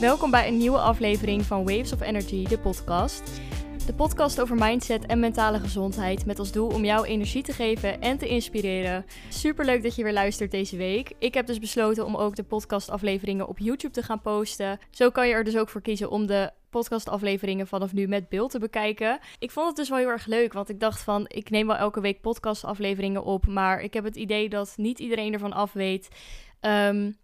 Welkom bij een nieuwe aflevering van Waves of Energy, de podcast. De podcast over mindset en mentale gezondheid met als doel om jou energie te geven en te inspireren. Super leuk dat je weer luistert deze week. Ik heb dus besloten om ook de podcastafleveringen op YouTube te gaan posten. Zo kan je er dus ook voor kiezen om de podcastafleveringen vanaf nu met beeld te bekijken. Ik vond het dus wel heel erg leuk, want ik dacht van ik neem wel elke week podcastafleveringen op, maar ik heb het idee dat niet iedereen ervan af weet. Um,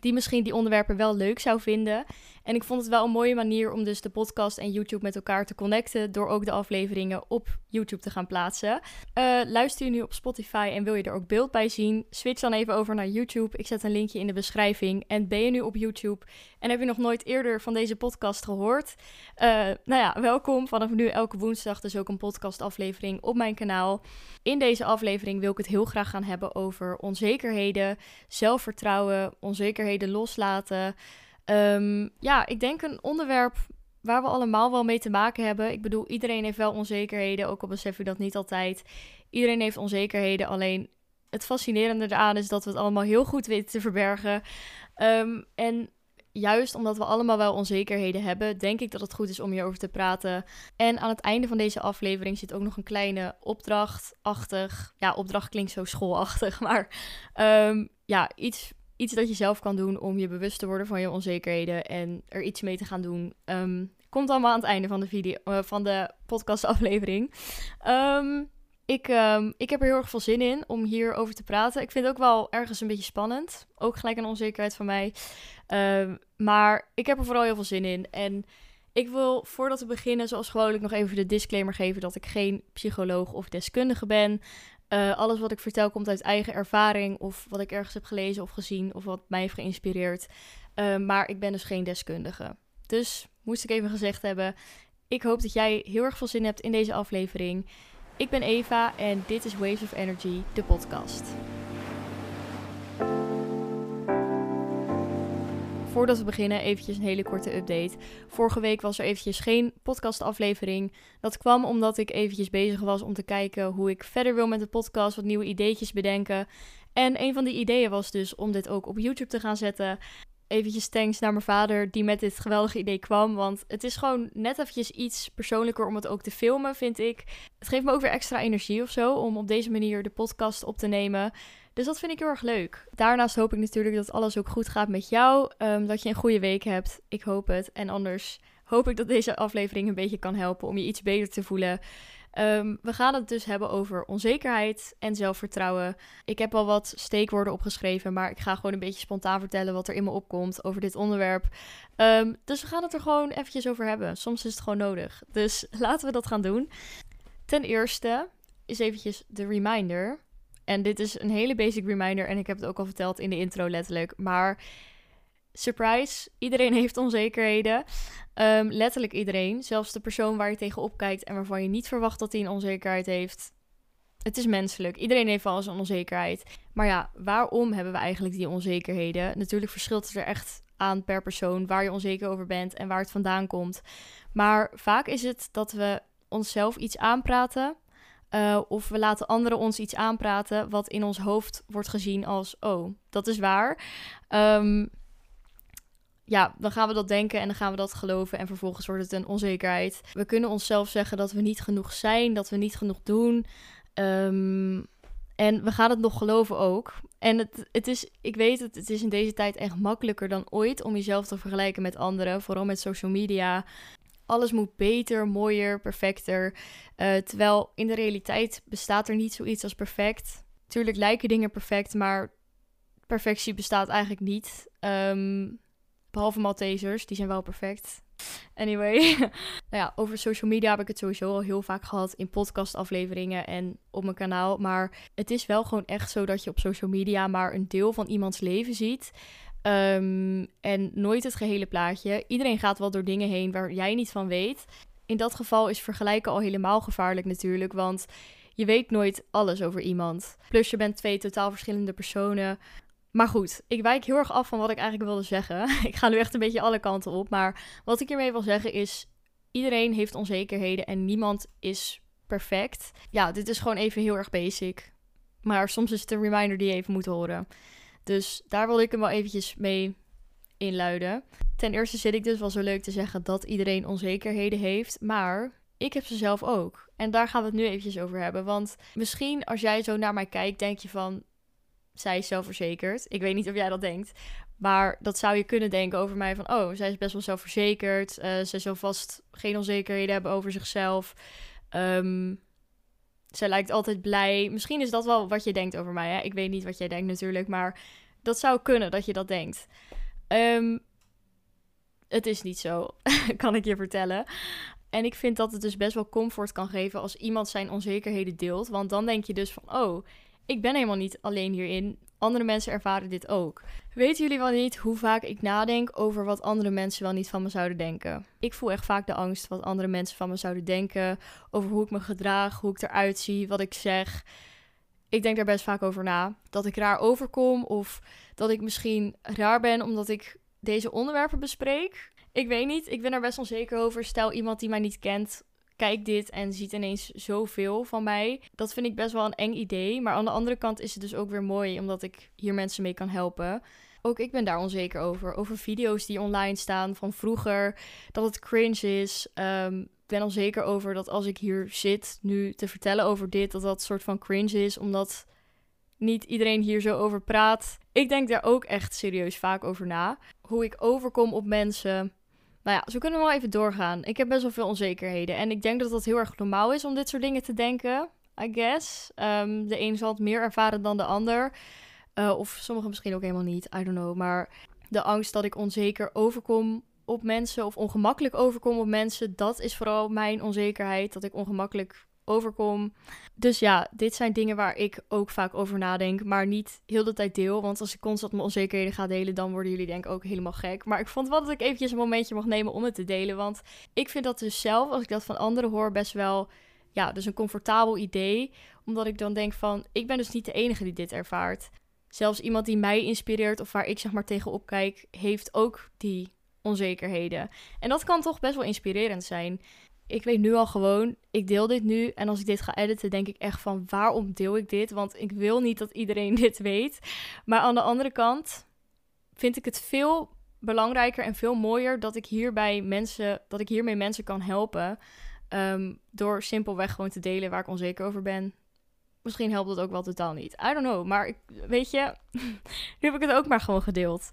die misschien die onderwerpen wel leuk zou vinden. En ik vond het wel een mooie manier om dus de podcast en YouTube met elkaar te connecten. Door ook de afleveringen op YouTube te gaan plaatsen. Uh, luister je nu op Spotify en wil je er ook beeld bij zien? Switch dan even over naar YouTube. Ik zet een linkje in de beschrijving. En ben je nu op YouTube en heb je nog nooit eerder van deze podcast gehoord? Uh, nou ja, welkom. Vanaf nu elke woensdag dus ook een podcastaflevering op mijn kanaal. In deze aflevering wil ik het heel graag gaan hebben over onzekerheden, zelfvertrouwen, onzekerheden loslaten. Um, ja, ik denk een onderwerp waar we allemaal wel mee te maken hebben. Ik bedoel, iedereen heeft wel onzekerheden, ook al besef je dat niet altijd. Iedereen heeft onzekerheden, alleen het fascinerende eraan is dat we het allemaal heel goed weten te verbergen. Um, en juist omdat we allemaal wel onzekerheden hebben, denk ik dat het goed is om hierover te praten. En aan het einde van deze aflevering zit ook nog een kleine opdrachtachtig. Ja, opdracht klinkt zo schoolachtig, maar um, ja, iets iets dat je zelf kan doen om je bewust te worden van je onzekerheden en er iets mee te gaan doen. Um, komt allemaal aan het einde van de, video, uh, van de podcastaflevering. Um, ik, um, ik heb er heel erg veel zin in om hierover te praten. Ik vind het ook wel ergens een beetje spannend. Ook gelijk een onzekerheid van mij. maar ik heb er vooral heel veel zin in. En ik wil voordat we beginnen, zoals gewoonlijk, nog even de disclaimer geven dat ik geen psycholoog of deskundige ben. Uh, alles wat ik vertel komt uit eigen ervaring of wat ik ergens heb gelezen of gezien of wat mij heeft geïnspireerd. Uh, maar ik ben dus geen deskundige. Dus moest ik even gezegd hebben. Ik hoop dat jij heel erg veel zin hebt in deze aflevering. Ik ben Eva en dit is Waves of Energy, de podcast. Voordat we beginnen, eventjes een hele korte update. Vorige week was er eventjes geen podcastaflevering. Dat kwam omdat ik eventjes bezig was om te kijken hoe ik verder wil met de podcast, wat nieuwe ideetjes bedenken. En een van die ideeën was dus om dit ook op YouTube te gaan zetten. Eventjes thanks naar mijn vader die met dit geweldige idee kwam. Want het is gewoon net eventjes iets persoonlijker om het ook te filmen, vind ik. Het geeft me ook weer extra energie of zo om op deze manier de podcast op te nemen. Dus dat vind ik heel erg leuk. Daarnaast hoop ik natuurlijk dat alles ook goed gaat met jou. Um, dat je een goede week hebt. Ik hoop het. En anders hoop ik dat deze aflevering een beetje kan helpen om je iets beter te voelen. Um, we gaan het dus hebben over onzekerheid en zelfvertrouwen. Ik heb al wat steekwoorden opgeschreven, maar ik ga gewoon een beetje spontaan vertellen wat er in me opkomt over dit onderwerp. Um, dus we gaan het er gewoon eventjes over hebben. Soms is het gewoon nodig. Dus laten we dat gaan doen. Ten eerste is eventjes de reminder. En dit is een hele basic reminder en ik heb het ook al verteld in de intro letterlijk. Maar surprise, iedereen heeft onzekerheden. Um, letterlijk iedereen. Zelfs de persoon waar je tegenop kijkt en waarvan je niet verwacht dat hij een onzekerheid heeft. Het is menselijk. Iedereen heeft wel eens een onzekerheid. Maar ja, waarom hebben we eigenlijk die onzekerheden? Natuurlijk verschilt het er echt aan per persoon waar je onzeker over bent en waar het vandaan komt. Maar vaak is het dat we onszelf iets aanpraten uh, of we laten anderen ons iets aanpraten wat in ons hoofd wordt gezien als: oh, dat is waar. Um, ja, dan gaan we dat denken en dan gaan we dat geloven en vervolgens wordt het een onzekerheid. We kunnen onszelf zeggen dat we niet genoeg zijn, dat we niet genoeg doen. Um, en we gaan het nog geloven ook. En het, het is, ik weet het, het is in deze tijd echt makkelijker dan ooit om jezelf te vergelijken met anderen. Vooral met social media. Alles moet beter, mooier, perfecter. Uh, terwijl in de realiteit bestaat er niet zoiets als perfect. Tuurlijk lijken dingen perfect, maar perfectie bestaat eigenlijk niet. Um, behalve Maltesers, die zijn wel perfect. Anyway, nou ja, over social media heb ik het sowieso al heel vaak gehad in podcastafleveringen en op mijn kanaal. Maar het is wel gewoon echt zo dat je op social media maar een deel van iemands leven ziet. Um, en nooit het gehele plaatje. Iedereen gaat wel door dingen heen waar jij niet van weet. In dat geval is vergelijken al helemaal gevaarlijk natuurlijk, want je weet nooit alles over iemand. Plus je bent twee totaal verschillende personen. Maar goed, ik wijk heel erg af van wat ik eigenlijk wilde zeggen. ik ga nu echt een beetje alle kanten op. Maar wat ik hiermee wil zeggen is: iedereen heeft onzekerheden en niemand is perfect. Ja, dit is gewoon even heel erg basic. Maar soms is het een reminder die je even moet horen. Dus daar wil ik hem wel eventjes mee inluiden. Ten eerste zit ik dus wel zo leuk te zeggen dat iedereen onzekerheden heeft, maar ik heb ze zelf ook. En daar gaan we het nu eventjes over hebben. Want misschien als jij zo naar mij kijkt, denk je van, zij is zelfverzekerd. Ik weet niet of jij dat denkt. Maar dat zou je kunnen denken over mij van, oh, zij is best wel zelfverzekerd. Uh, zij zal vast geen onzekerheden hebben over zichzelf. Um, zij lijkt altijd blij. Misschien is dat wel wat je denkt over mij. Hè? Ik weet niet wat jij denkt natuurlijk, maar dat zou kunnen dat je dat denkt. Um, het is niet zo, kan ik je vertellen. En ik vind dat het dus best wel comfort kan geven als iemand zijn onzekerheden deelt. Want dan denk je dus van, oh, ik ben helemaal niet alleen hierin. Andere mensen ervaren dit ook. Weten jullie wel niet hoe vaak ik nadenk over wat andere mensen wel niet van me zouden denken? Ik voel echt vaak de angst wat andere mensen van me zouden denken. Over hoe ik me gedraag, hoe ik eruit zie, wat ik zeg. Ik denk daar best vaak over na. Dat ik raar overkom of dat ik misschien raar ben omdat ik deze onderwerpen bespreek. Ik weet niet, ik ben er best onzeker over. Stel iemand die mij niet kent, kijkt dit en ziet ineens zoveel van mij. Dat vind ik best wel een eng idee. Maar aan de andere kant is het dus ook weer mooi, omdat ik hier mensen mee kan helpen. Ook ik ben daar onzeker over. Over video's die online staan van vroeger. Dat het cringe is. Um, ik ben onzeker over dat als ik hier zit nu te vertellen over dit, dat dat soort van cringe is. Omdat niet iedereen hier zo over praat. Ik denk daar ook echt serieus vaak over na. Hoe ik overkom op mensen. Nou ja, zo kunnen we wel even doorgaan. Ik heb best wel veel onzekerheden. En ik denk dat dat heel erg normaal is om dit soort dingen te denken. I guess. Um, de een zal het meer ervaren dan de ander. Uh, of sommigen misschien ook helemaal niet. I don't know. Maar de angst dat ik onzeker overkom op mensen. Of ongemakkelijk overkom op mensen. Dat is vooral mijn onzekerheid. Dat ik ongemakkelijk overkom. Dus ja, dit zijn dingen waar ik ook vaak over nadenk, maar niet heel de tijd deel. Want als ik constant mijn onzekerheden ga delen, dan worden jullie denk ik ook helemaal gek. Maar ik vond wel dat ik eventjes een momentje mag nemen om het te delen. Want ik vind dat dus zelf, als ik dat van anderen hoor, best wel, ja, dus een comfortabel idee. Omdat ik dan denk van, ik ben dus niet de enige die dit ervaart. Zelfs iemand die mij inspireert of waar ik zeg maar tegenop kijk, heeft ook die onzekerheden. En dat kan toch best wel inspirerend zijn ik weet nu al gewoon, ik deel dit nu. En als ik dit ga editen, denk ik echt van waarom deel ik dit? Want ik wil niet dat iedereen dit weet. Maar aan de andere kant vind ik het veel belangrijker en veel mooier dat ik hierbij mensen, dat ik hiermee mensen kan helpen. Um, door simpelweg gewoon te delen waar ik onzeker over ben. Misschien helpt dat ook wel totaal niet. I don't know. Maar ik, weet je, nu heb ik het ook maar gewoon gedeeld.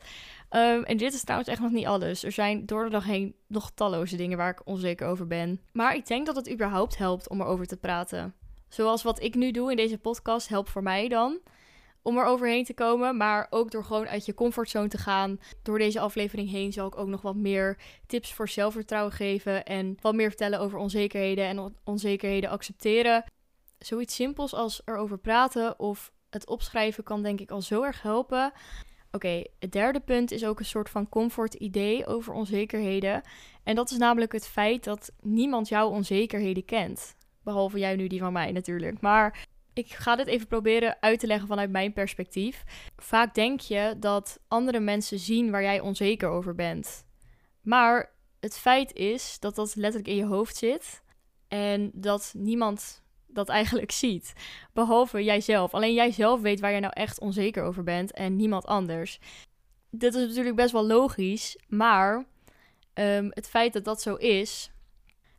Um, en dit is trouwens echt nog niet alles. Er zijn door de dag heen nog talloze dingen waar ik onzeker over ben. Maar ik denk dat het überhaupt helpt om erover te praten. Zoals wat ik nu doe in deze podcast helpt voor mij dan om er overheen te komen. Maar ook door gewoon uit je comfortzone te gaan. Door deze aflevering heen zal ik ook nog wat meer tips voor zelfvertrouwen geven. En wat meer vertellen over onzekerheden en onzekerheden accepteren. Zoiets simpels als erover praten of het opschrijven kan denk ik al zo erg helpen. Oké, het derde punt is ook een soort van comfort idee over onzekerheden. En dat is namelijk het feit dat niemand jouw onzekerheden kent. Behalve jij nu die van mij natuurlijk. Maar ik ga dit even proberen uit te leggen vanuit mijn perspectief. Vaak denk je dat andere mensen zien waar jij onzeker over bent. Maar het feit is dat dat letterlijk in je hoofd zit. En dat niemand dat eigenlijk ziet. Behalve jijzelf. Alleen jijzelf weet waar je nou echt onzeker over bent en niemand anders. Dit is natuurlijk best wel logisch, maar um, het feit dat dat zo is,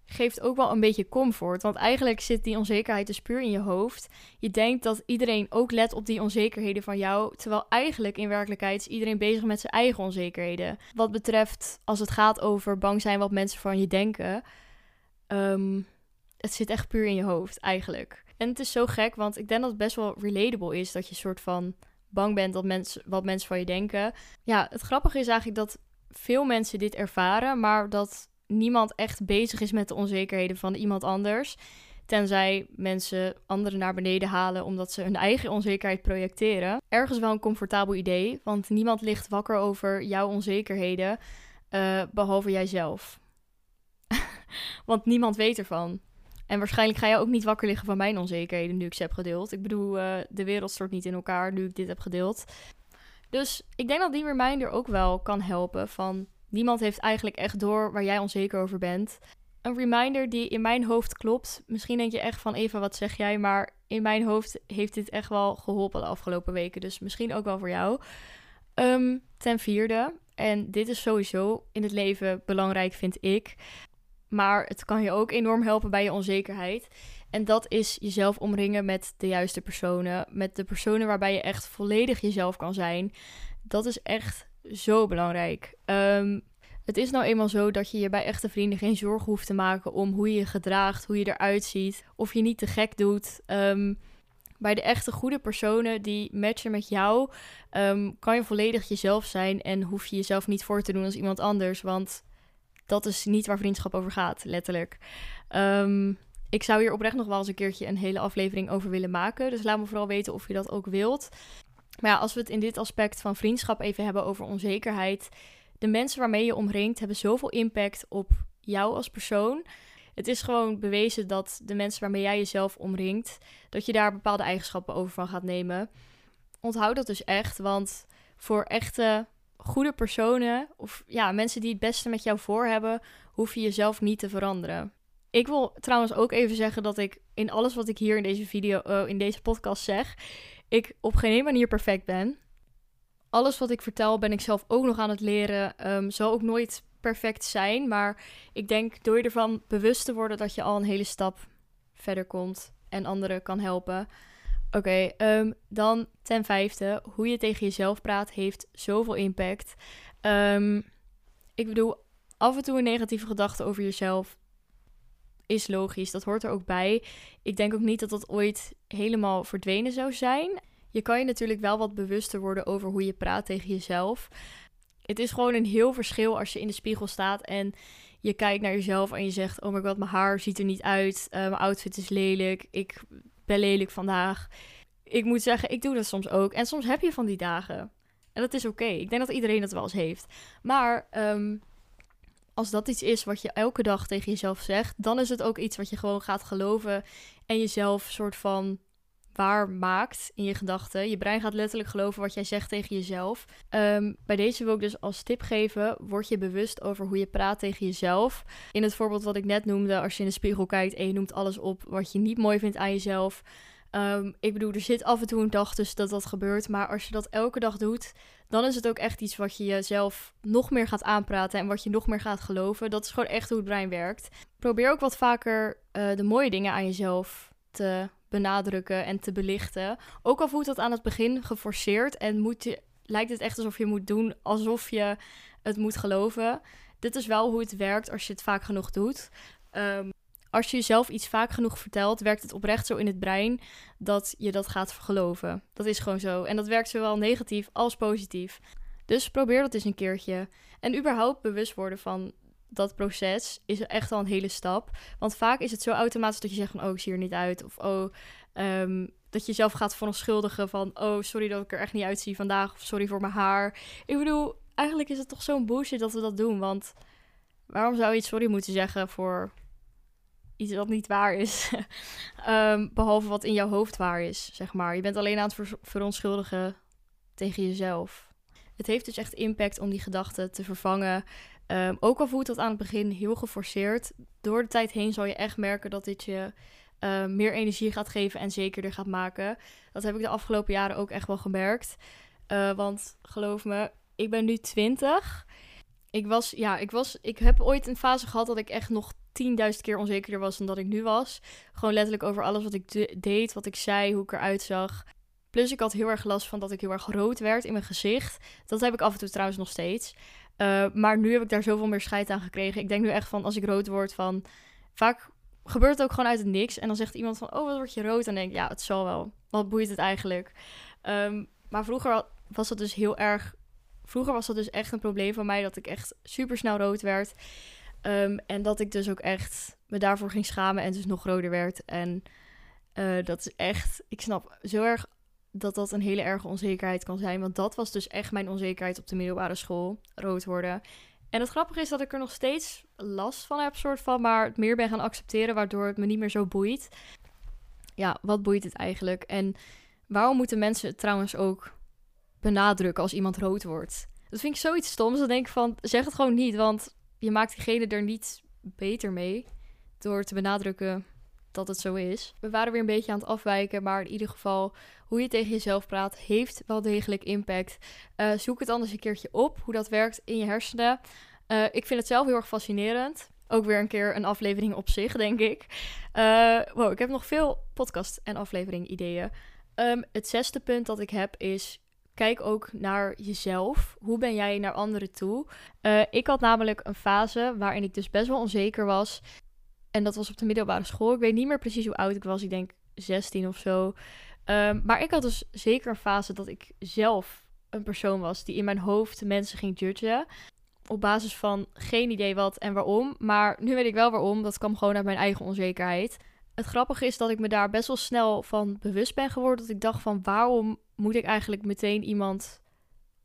geeft ook wel een beetje comfort. Want eigenlijk zit die onzekerheid dus puur in je hoofd. Je denkt dat iedereen ook let op die onzekerheden van jou. Terwijl eigenlijk in werkelijkheid is iedereen bezig met zijn eigen onzekerheden. Wat betreft als het gaat over bang zijn wat mensen van je denken. Um, het zit echt puur in je hoofd eigenlijk. En het is zo gek, want ik denk dat het best wel relatable is dat je soort van bang bent dat mensen, wat mensen van je denken. Ja, het grappige is eigenlijk dat veel mensen dit ervaren, maar dat niemand echt bezig is met de onzekerheden van iemand anders. Tenzij mensen anderen naar beneden halen omdat ze hun eigen onzekerheid projecteren. Ergens wel een comfortabel idee, want niemand ligt wakker over jouw onzekerheden, uh, behalve jijzelf. want niemand weet ervan. En waarschijnlijk ga je ook niet wakker liggen van mijn onzekerheden nu ik ze heb gedeeld. Ik bedoel, uh, de wereld stort niet in elkaar nu ik dit heb gedeeld. Dus ik denk dat die reminder ook wel kan helpen van niemand heeft eigenlijk echt door waar jij onzeker over bent. Een reminder die in mijn hoofd klopt. Misschien denk je echt van Eva, wat zeg jij? Maar in mijn hoofd heeft dit echt wel geholpen de afgelopen weken. Dus misschien ook wel voor jou. Um, ten vierde, En dit is sowieso in het leven belangrijk, vind ik. Maar het kan je ook enorm helpen bij je onzekerheid. En dat is jezelf omringen met de juiste personen. Met de personen waarbij je echt volledig jezelf kan zijn. Dat is echt zo belangrijk. Um, het is nou eenmaal zo dat je je bij echte vrienden geen zorgen hoeft te maken om hoe je je gedraagt, hoe je eruit ziet, of je niet te gek doet. Ehm, bij de echte goede personen die matchen met jou, um, kan je volledig jezelf zijn en hoef je jezelf niet voor te doen als iemand anders. Want dat is niet waar vriendschap over gaat, letterlijk. Um, ik zou hier oprecht nog wel eens een keertje een hele aflevering over willen maken. Dus laat me vooral weten of je dat ook wilt. Maar ja, als we het in dit aspect van vriendschap even hebben over onzekerheid. De mensen waarmee je omringt hebben zoveel impact op jou als persoon. Het is gewoon bewezen dat de mensen waarmee jij jezelf omringt, dat je daar bepaalde eigenschappen over van gaat nemen. Onthoud dat dus echt, want voor echte goede personen of ja, mensen die het beste met jou voor hebben, hoef je jezelf niet te veranderen. Ik wil trouwens ook even zeggen dat ik in alles wat ik hier in deze video, uh, in deze podcast zeg, ik op geen manier perfect ben. Alles wat ik vertel ben ik zelf ook nog aan het leren. Um, zal ook nooit perfect zijn, maar ik denk door je ervan bewust te worden dat je al een hele stap verder komt en anderen kan helpen. Oké, um, dan ten vijfde, hoe je tegen jezelf praat heeft zoveel impact. Um, ik bedoel, af en toe een negatieve gedachte over jezelf is logisch. Dat hoort er ook bij. Ik denk ook niet dat dat ooit helemaal verdwenen zou zijn. Je kan je natuurlijk wel wat bewuster worden over hoe je praat tegen jezelf. Het is gewoon een heel verschil als je in de spiegel staat en je kijkt naar jezelf en je zegt: Oh my god, mijn haar ziet er niet uit. Uh, mijn outfit is lelijk. Ik ben lelijk vandaag. Ik moet zeggen, ik doe dat soms ook. En soms heb je van die dagen. En dat is oké. Ik denk dat iedereen dat wel eens heeft. Maar um, als dat iets is wat je elke dag tegen jezelf zegt, dan is het ook iets wat je gewoon gaat geloven en jezelf soort van waar maakt in je gedachten. Je brein gaat letterlijk geloven wat jij zegt tegen jezelf. Um, bij deze wil ik dus als tip geven: word je bewust over hoe je praat tegen jezelf. In het voorbeeld wat ik net noemde, als je in de spiegel kijkt en je noemt alles op wat je niet mooi vindt aan jezelf. Um, ik bedoel, er zit af en toe een dag tussen dat dat gebeurt. Maar als je dat elke dag doet, dan is het ook echt iets wat je jezelf nog meer gaat aanpraten en wat je nog meer gaat geloven. Dat is gewoon echt hoe het brein werkt. Probeer ook wat vaker uh, de mooie dingen aan jezelf te benadrukken en te belichten. Ook al voelt dat aan het begin geforceerd en moet je, lijkt het echt alsof je moet doen alsof je het moet geloven. Dit is wel hoe het werkt als je het vaak genoeg doet. Um, als je jezelf iets vaak genoeg vertelt, werkt het oprecht zo in het brein dat je dat gaat geloven. Dat is gewoon zo. En dat werkt zowel negatief als positief. Dus probeer dat eens een keertje. En überhaupt bewust worden van dat proces is echt al een hele stap. Want vaak is het zo automatisch dat je zegt van... oh, ik zie er niet uit. Of oh, ehm, dat je jezelf gaat verontschuldigen van... oh, sorry dat ik er echt niet uitzie vandaag. Of sorry voor mijn haar. Ik bedoel, eigenlijk is het toch zo'n bullshit dat we dat doen. Want waarom zou je iets sorry moeten zeggen voor iets wat niet waar is. um, behalve wat in jouw hoofd waar is, zeg maar. Je bent alleen aan het verontschuldigen tegen jezelf. Het heeft dus echt impact om die gedachten te vervangen. Um, ook al voelt dat aan het begin heel geforceerd. Door de tijd heen zal je echt merken dat dit je uh, meer energie gaat geven en zekerder gaat maken. Dat heb ik de afgelopen jaren ook echt wel gemerkt. Uh, want geloof me, ik ben nu 20. Ik was, ja, ik was, ik heb ooit een fase gehad dat ik echt nog 10.000 keer onzekerder was dan dat ik nu was. Gewoon letterlijk over alles wat ik deed, wat ik zei, hoe ik eruit zag. Plus ik had heel erg last van dat ik heel erg rood werd in mijn gezicht. Dat heb ik af en toe trouwens nog steeds. Uh, maar nu heb ik daar zoveel meer scheid aan gekregen. Ik denk nu echt van als ik rood word van... Vaak gebeurt het ook gewoon uit het niks. En dan zegt iemand van, oh, wat word je rood? En denk ik, ja, het zal wel. Wat boeit het eigenlijk? Um, maar vroeger was dat dus heel erg... Vroeger was dat dus echt een probleem van mij dat ik echt super snel rood werd. Um, en dat ik dus ook echt me daarvoor ging schamen en dus nog roder werd. En uh, dat is echt, ik snap zo erg dat dat een hele erge onzekerheid kan zijn. Want dat was dus echt mijn onzekerheid op de middelbare school, rood worden. En het grappige is dat ik er nog steeds last van heb, soort van, maar het meer ben gaan accepteren, waardoor het me niet meer zo boeit. Ja, wat boeit het eigenlijk? En waarom moeten mensen het trouwens ook benadrukken als iemand rood wordt? Dat vind ik zoiets stoms. Dan denk ik van, zeg het gewoon niet, want je maakt diegene er niet beter mee door te benadrukken dat het zo is. We waren weer een beetje aan het afwijken, maar in ieder geval, hoe je tegen jezelf praat, heeft wel degelijk impact. Uh, zoek het anders een keertje op, hoe dat werkt in je hersenen. Uh, ik vind het zelf heel erg fascinerend. Ook weer een keer een aflevering op zich, denk ik. Uh, wow, ik heb nog veel podcast- en aflevering-ideeën. Um, het zesde punt dat ik heb is kijk ook naar jezelf. Hoe ben jij naar anderen toe? Ik had namelijk een fase waarin ik dus best wel onzeker was. En dat was op de middelbare school. Ik weet niet meer precies hoe oud ik was. Ik denk 16 of zo. Um, maar ik had dus zeker een fase dat ik zelf een persoon was die in mijn hoofd mensen ging judgen. Op basis van geen idee wat en waarom. Maar nu weet ik wel waarom. Dat kwam gewoon uit mijn eigen onzekerheid. Het grappige is dat ik me daar best wel snel van bewust ben geworden. Dat ik dacht van waarom moet ik eigenlijk meteen iemand.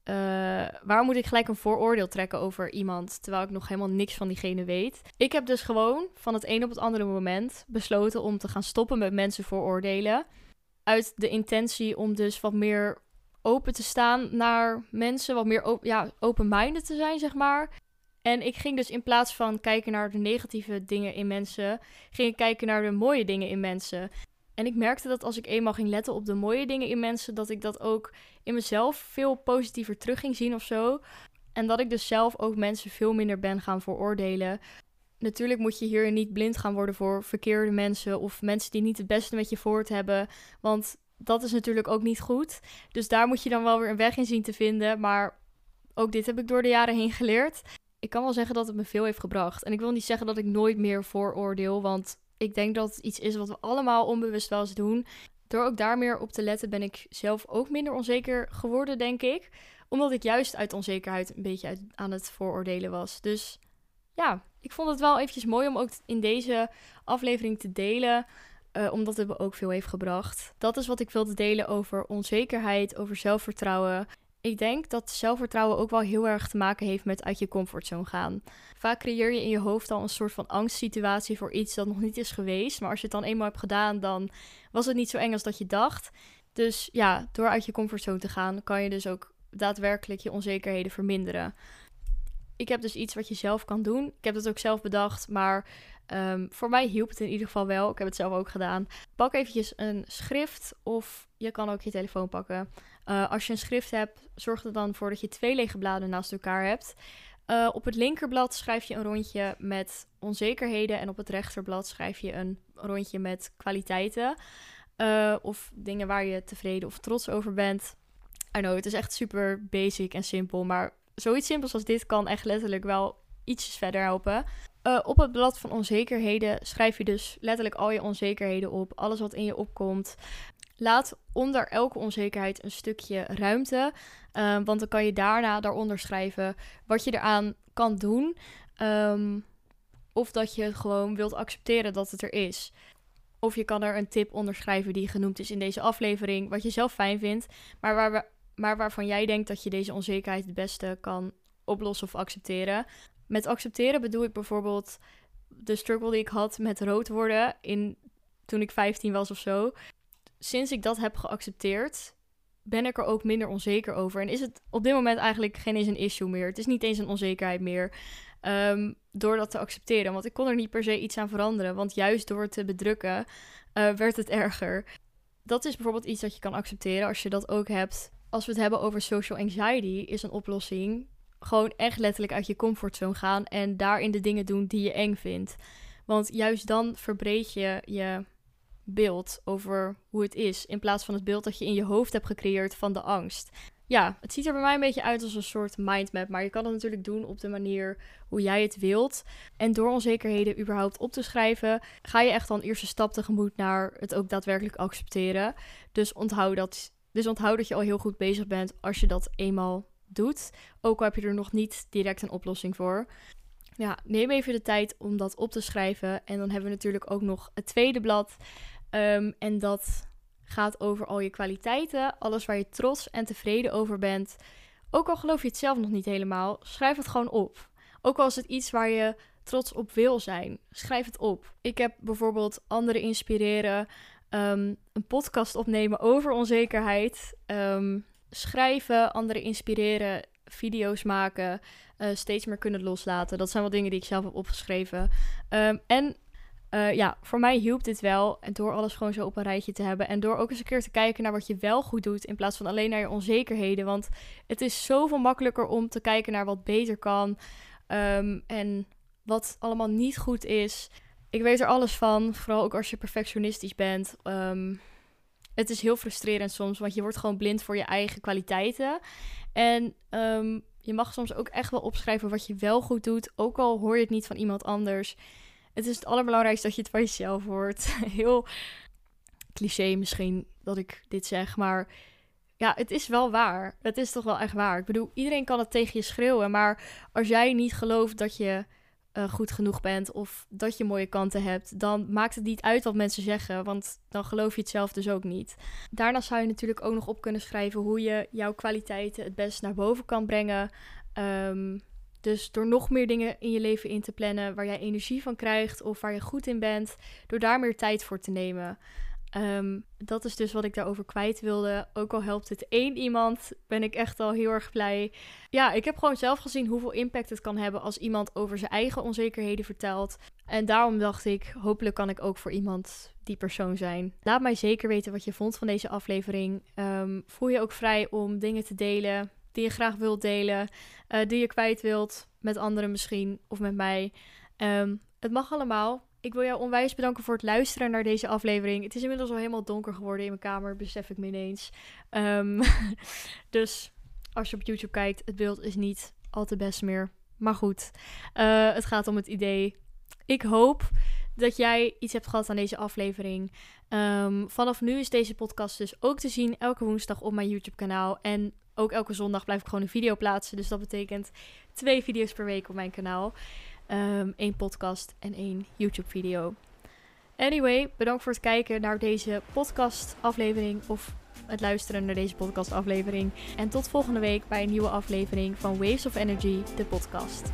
Uh, waarom moet ik gelijk een vooroordeel trekken over iemand terwijl ik nog helemaal niks van diegene weet? Ik heb dus gewoon van het een op het andere moment besloten om te gaan stoppen met mensen vooroordelen. Uit de intentie om dus wat meer open te staan naar mensen, wat meer ja, open-minded te zijn, zeg maar. En ik ging dus in plaats van kijken naar de negatieve dingen in mensen, ging ik kijken naar de mooie dingen in mensen. En ik merkte dat als ik eenmaal ging letten op de mooie dingen in mensen, dat ik dat ook in mezelf veel positiever terug ging zien of zo. En dat ik dus zelf ook mensen veel minder ben gaan veroordelen. Natuurlijk moet je hier niet blind gaan worden voor verkeerde mensen of mensen die niet het beste met je voort hebben. Want dat is natuurlijk ook niet goed. Dus daar moet je dan wel weer een weg in zien te vinden. Maar ook dit heb ik door de jaren heen geleerd ik kan wel zeggen dat het me veel heeft gebracht. En ik wil niet zeggen dat ik nooit meer vooroordeel, want ik denk dat het iets is wat we allemaal onbewust wel eens doen. Door ook daar meer op te letten ben ik zelf ook minder onzeker geworden, denk ik. Omdat ik juist uit onzekerheid een beetje aan het vooroordelen was. Dus ja, ik vond het wel eventjes mooi om ook in deze aflevering te delen. Uh, omdat het me ook veel heeft gebracht. Dat is wat ik wilde delen over onzekerheid, over zelfvertrouwen. Ik denk dat zelfvertrouwen ook wel heel erg te maken heeft met uit je comfortzone gaan. Vaak creëer je in je hoofd al een soort van angstsituatie voor iets dat nog niet is geweest. Maar als je het dan eenmaal hebt gedaan, dan was het niet zo eng als dat je dacht. Dus ja, door uit je comfortzone te gaan, kan je dus ook daadwerkelijk je onzekerheden verminderen. Ik heb dus iets wat je zelf kan doen. Ik heb het ook zelf bedacht, maar um, voor mij hielp het in ieder geval wel. Ik heb het zelf ook gedaan. Pak eventjes een schrift of je kan ook je telefoon pakken. Uh, als je een schrift hebt, zorg er dan voor dat je twee lege bladen naast elkaar hebt. Uh, op het linkerblad schrijf je een rondje met onzekerheden en op het rechterblad schrijf je een rondje met kwaliteiten. Uh, of dingen waar je tevreden of trots over bent. I know, het is echt super basic en simpel, maar zoiets simpels als dit kan echt letterlijk wel ietsjes verder helpen. Uh, op het blad van onzekerheden schrijf je dus letterlijk al je onzekerheden op. Alles wat in je opkomt. Laat onder elke onzekerheid een stukje ruimte. Um, want dan kan je daarna daaronder schrijven wat je eraan kan doen. Um, of dat je gewoon wilt accepteren dat het er is. Of je kan er een tip onder schrijven die genoemd is in deze aflevering. Wat je zelf fijn vindt. Maar, waar maar waarvan jij denkt dat je deze onzekerheid het beste kan oplossen of accepteren. Met accepteren bedoel ik bijvoorbeeld de struggle die ik had met rood worden in, toen ik 15 was of zo sinds ik dat heb geaccepteerd, ben ik er ook minder onzeker over. En is het op dit moment eigenlijk geen eens een issue meer. Het is niet eens een onzekerheid meer. Um, door dat te accepteren. Want ik kon er niet per se iets aan veranderen. Want juist door te bedrukken uh, werd het erger. Dat is bijvoorbeeld iets dat je kan accepteren als je dat ook hebt. Als we het hebben over social anxiety, is een oplossing gewoon echt letterlijk uit je comfortzone gaan en daarin de dingen doen die je eng vindt. Want juist dan verbreed je je beeld over hoe het is. In plaats van het beeld dat je in je hoofd hebt gecreëerd van de angst. Ja, het ziet er bij mij een beetje uit als een soort mindmap. Maar je kan het natuurlijk doen op de manier hoe jij het wilt. En door onzekerheden überhaupt op te schrijven, ga je echt dan eerste stap tegemoet naar het ook daadwerkelijk accepteren. Dus onthoud dat, dus onthoud dat je al heel goed bezig bent als je dat eenmaal doet. Ook al heb je er nog niet direct een oplossing voor. Ja, neem even de tijd om dat op te schrijven. En dan hebben we natuurlijk ook nog het tweede blad. Um, en dat gaat over al je kwaliteiten, alles waar je trots en tevreden over bent. Ook al geloof je het zelf nog niet helemaal, schrijf het gewoon op. Ook al is het iets waar je trots op wil zijn, schrijf het op. Ik heb bijvoorbeeld anderen inspireren, um, een podcast opnemen over onzekerheid, um, schrijven, anderen inspireren, video's maken, uh, steeds meer kunnen loslaten. Dat zijn wel dingen die ik zelf heb opgeschreven. Um, en Uh, ja, voor mij hielp dit wel. En door alles gewoon zo op een rijtje te hebben. En door ook eens een keer te kijken naar wat je wel goed doet. In plaats van alleen naar je onzekerheden. Want het is zoveel makkelijker om te kijken naar wat beter kan. Um, en wat allemaal niet goed is. Ik weet er alles van. Vooral ook als je perfectionistisch bent. Um, het is heel frustrerend soms. Want je wordt gewoon blind voor je eigen kwaliteiten. En um, je mag soms ook echt wel opschrijven wat je wel goed doet. Ook al hoor je het niet van iemand anders. Het is het allerbelangrijkste dat je het van jezelf hoort. Heel cliché misschien dat ik dit zeg, maar ja, het is wel waar. Het is toch wel echt waar. Ik bedoel, iedereen kan het tegen je schreeuwen, maar als jij niet gelooft dat je uh, goed genoeg bent of dat je mooie kanten hebt, dan maakt het niet uit wat mensen zeggen, want dan geloof je het zelf dus ook niet. Daarnaast zou je natuurlijk ook nog op kunnen schrijven hoe je jouw kwaliteiten het best naar boven kan brengen. Um, dus door nog meer dingen in je leven in te plannen waar jij energie van krijgt of waar je goed in bent, door daar meer tijd voor te nemen. Um, dat is dus wat ik daarover kwijt wilde. Ook al helpt het één iemand, ben ik echt al heel erg blij. Ja, ik heb gewoon zelf gezien hoeveel impact het kan hebben als iemand over zijn eigen onzekerheden vertelt. En daarom dacht ik, hopelijk kan ik ook voor iemand die persoon zijn. Laat mij zeker weten wat je vond van deze aflevering. Um, voel je ook vrij om dingen te delen die je graag wilt delen, uh, die je kwijt wilt met anderen misschien of met mij. Um, het mag allemaal. Ik wil jou onwijs bedanken voor het luisteren naar deze aflevering. Het is inmiddels al helemaal donker geworden in mijn kamer, besef ik me ineens. Um, dus als je op YouTube kijkt, het beeld is niet al te best meer. Maar goed, uh, het gaat om het idee. Ik hoop dat jij iets hebt gehad aan deze aflevering. Um, vanaf nu is deze podcast dus ook te zien elke woensdag op mijn YouTube-kanaal. En ook elke zondag blijf ik gewoon een video plaatsen. Dus dat betekent twee video's per week op mijn kanaal. Um, één podcast en één YouTube-video. Anyway, bedankt voor het kijken naar deze podcast-aflevering. Of het luisteren naar deze podcast-aflevering. En tot volgende week bij een nieuwe aflevering van Waves of Energy, de podcast.